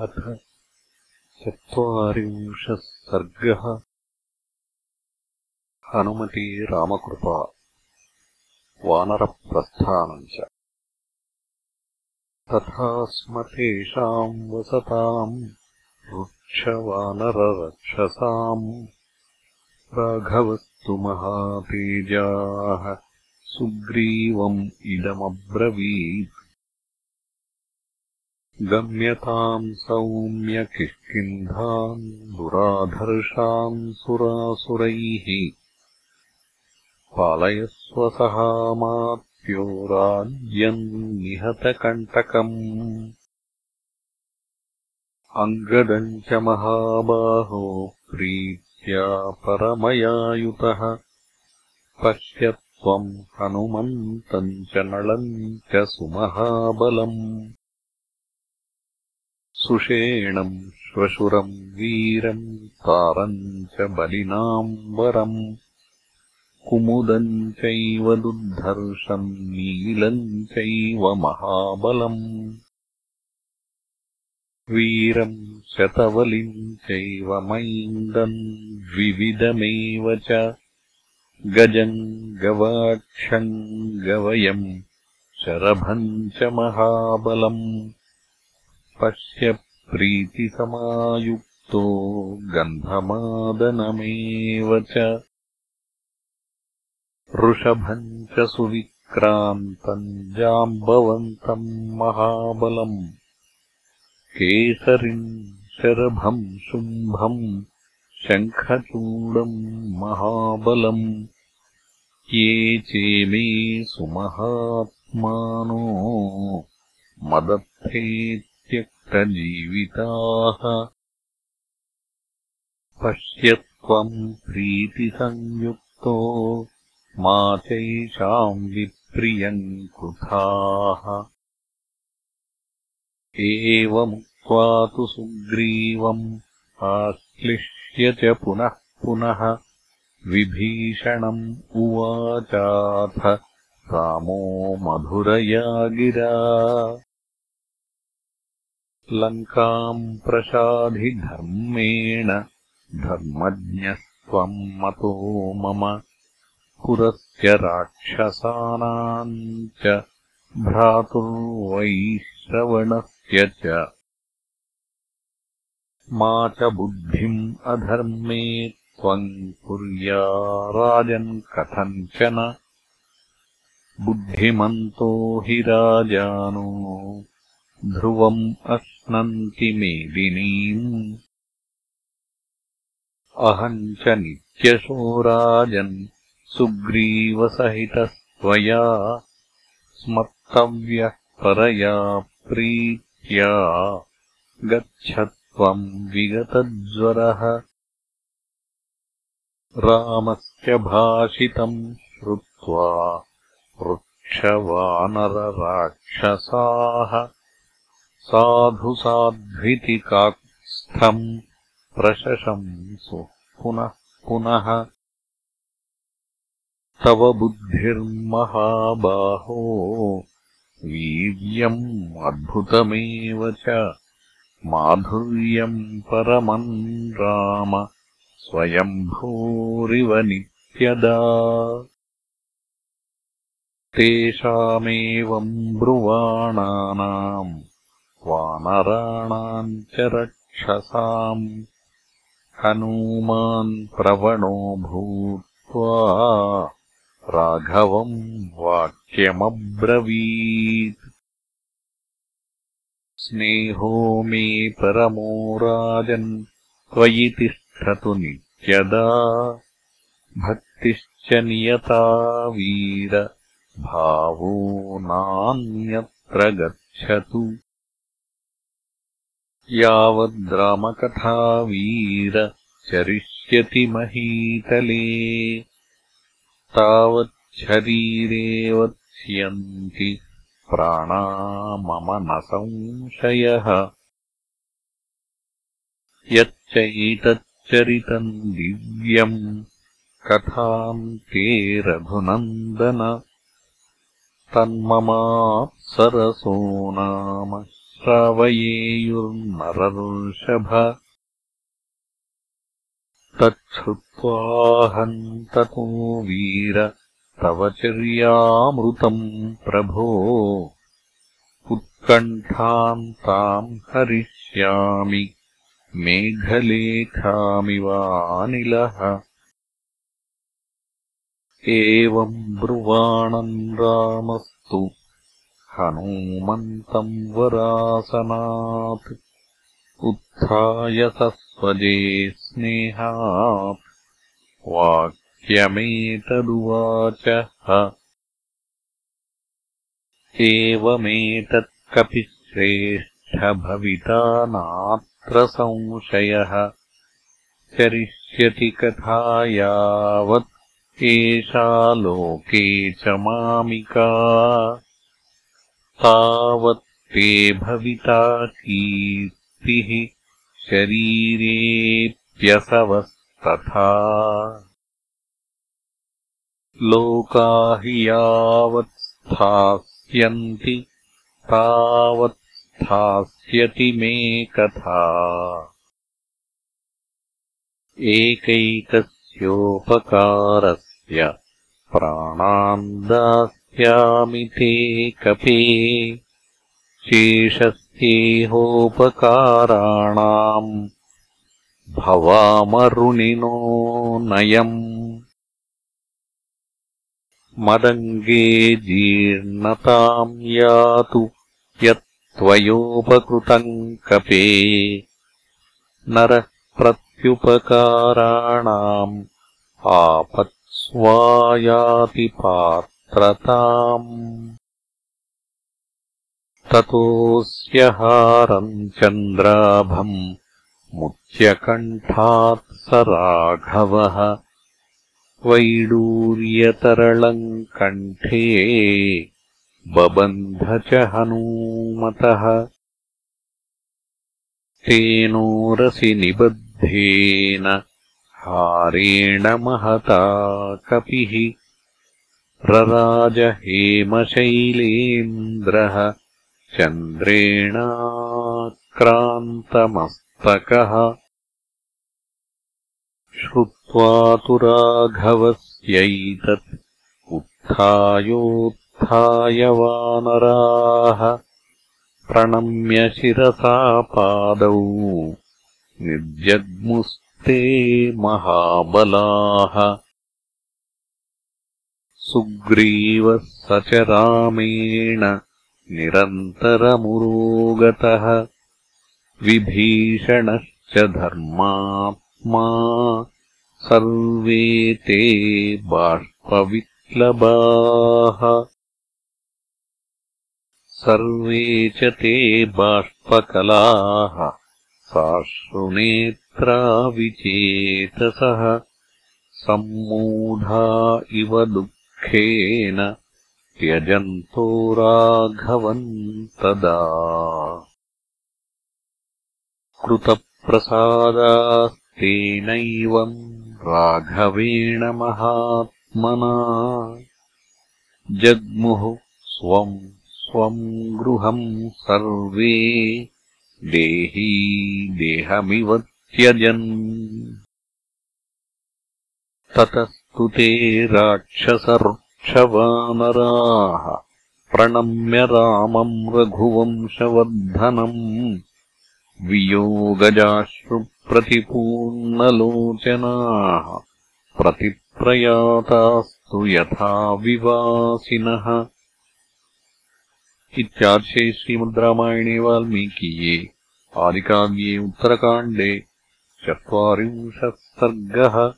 अथ चत्वारिंशः सर्गः। हनुमती रामकृपा। वानरप्रस्थानम् च। तथा स्म तेषाम् वसताम् वृक्षवानररक्षसाम् राघवस्तु महातेजाः सुग्रीवम् इदमब्रवीत् गम्यताम् सौम्यकिष्किन्धान् दुराधर्षान् सुरासुरैः पालयस्वसहामात्यो राज्यम् निहतकण्टकम्। अङ्गदम् च महाबाहो प्रीत्या परमयायुतः। पश्य त्वम् हनुमन्तम् च नलम् च सुमहाबलम् सुषेणम् श्वशुरम् वीरम् तारम् च बलिनाम् वरम् कुमुदम् चैव दुर्धर्षम् नीलम् चैव महाबलम्। वीरम् शतवलिम् चैव मैन्दम् द्विविधमेव च गजम् गवाक्षम् गवयम् शरभम् च महाबलम् पश्य प्रीतिसमायुक्तो गन्धमादनमेव च। ऋषभम् च सुविक्रान्तम् जाम्बवन्तम् महाबलम् केसरिम् शरभम् शुम्भम् शङ्खचूडम् महाबलम् ये चेमे सुमहात्मानो मदर्थे त्यक्तजीविताः पश्य प्रीतिसंयुक्तो मा चैषाम् विप्रियम् कृथाः एवमुक्त्वा तु सुग्रीवम् आश्लिष्य च पुनः पुनः विभीषणम् उवाचाथ रामो मधुरया गिरा लङ्काम् प्रसाधिधर्मेण धर्मज्ञस्त्वम् मतो मम पुरस्य राक्षसानाम् च भ्रातुर्वैश्रवणस्य च। मा च बुद्धिम् अधर्मे त्वम् कुर्या राजन् कथञ्चन बुद्धिमन्तो हि राजानो ध्रुवम् अश्नन्ति मेदिनीम्। अहम् च नित्यशो राजन् सुग्रीवसहितस्त्वया स्मर्तव्यः परया प्रीत्या गच्छ त्वम् विगतज्वरः। रामस्य भाषितम् श्रुत्वा वृक्षवानरराक्षसाः साधु साध्वितिकात्स्थम् प्रशशंसु पुनः पुनः तव बुद्धिर्महाबाहो। वीर्यम् अद्भुतमेव च। माधुर्यम् परमम् राम। स्वयम्भूरिव नित्यदा। तेषामेवम् ब्रुवाणानाम् वानराणाम् च रक्षसाम्। हनूमान् प्रवणो भूत्वा राघवम् वाक्यमब्रवीत्। स्नेहो मे परमो राजन् त्वयि तिष्ठतु नित्यदा। भक्तिश्च नियता वीर भावो नान्यत्र गच्छतु यावद्रामकथा वीर चरिष्यति महीतले। तावच्छरीरे वत्स्यन्ति प्राणा मम न संशयः। यच्चैतच्चरितम् दिव्यम् कथाम् ते रघुनन्दन। तन्ममाप्सरसो नाम श्रावयेयुर्नरर्षभ तच्छ्रुत्वाहम् ततो वीर तव चर्यामृतम् प्रभो। उत्कण्ठाम् ताम् हरिष्यामि मेघलेखामिवानिलः एवम् ब्रुवाणम् रामस्तु हनूमन्तम् वरासनात्। उत्थाय सस्वजे स्नेहात्। वाक्यमेतदुवाचः श्रेष्ठभविता नात्र संशयः चरिष्यति कथा यावत् एषा लोके च मामिका तावत् ते भविता कीर्तिः शरीरेऽप्यसवस्तथा। लोका हि यावत् स्थास्यन्ति तावत् स्थास्यति मे कथा। एकैकस्योपकारस्य प्राणान् दास्यामि ते कपे शेषस्येहोपकाराणाम् भवामरुणिनो नयम्। मदङ्गे जीर्णताम् यातु यत्त्वयोपकृतम् कपे। नरः प्रत्युपकाराणाम् आपत्स्वायाति पात्रताम् ततोऽस्यहारम् चन्द्राभम् मुच्यकण्ठात् स राघवः। वैडूर्यतरलम् कण्ठे बबन्ध च हनूमतः। तेनोरसि निबद्धेन हारेण महता कपिः रराजहेमशैलेन्द्रः चन्द्रेणाक्रान्तमस्तकः। श्रुत्वा तु राघवस्यैतत् उत्थायोत्थाय वानराः प्रणम्य शिरसा पादौ निर्जग्मुस्ते महाबलाः सुग्रीवः स च रामेण निरन्तरमुरोगतः विभीषणश्च धर्मात्मा सर्वे ते बाष्पविप्लबाः सर्वे च ते बाष्पकलाः साश्रुनेत्राविचेतसः सम्मूढा इव दुःखेन त्यजन्तो राघवम् तदा। कृतप्रसादास्तेनैवम् राघवेण महात्मना। जग्मुः स्वम् स्वम् गृहम् सर्वे देही देहमिव त्यजन् ते राक्षसर्क्षवानराः प्रणम्य रामम् रघुवंशवर्धनम्। वियोगजाश्रुप्रतिपूर्णलोचनाः प्रतिप्रयातास्तु यथा विवासिनः। इत्यार्षे श्रीमद् रामायणे वाल्मीकीये आदिकाव्ये उत्तरकाण्डे चत्वारिंशः सर्गः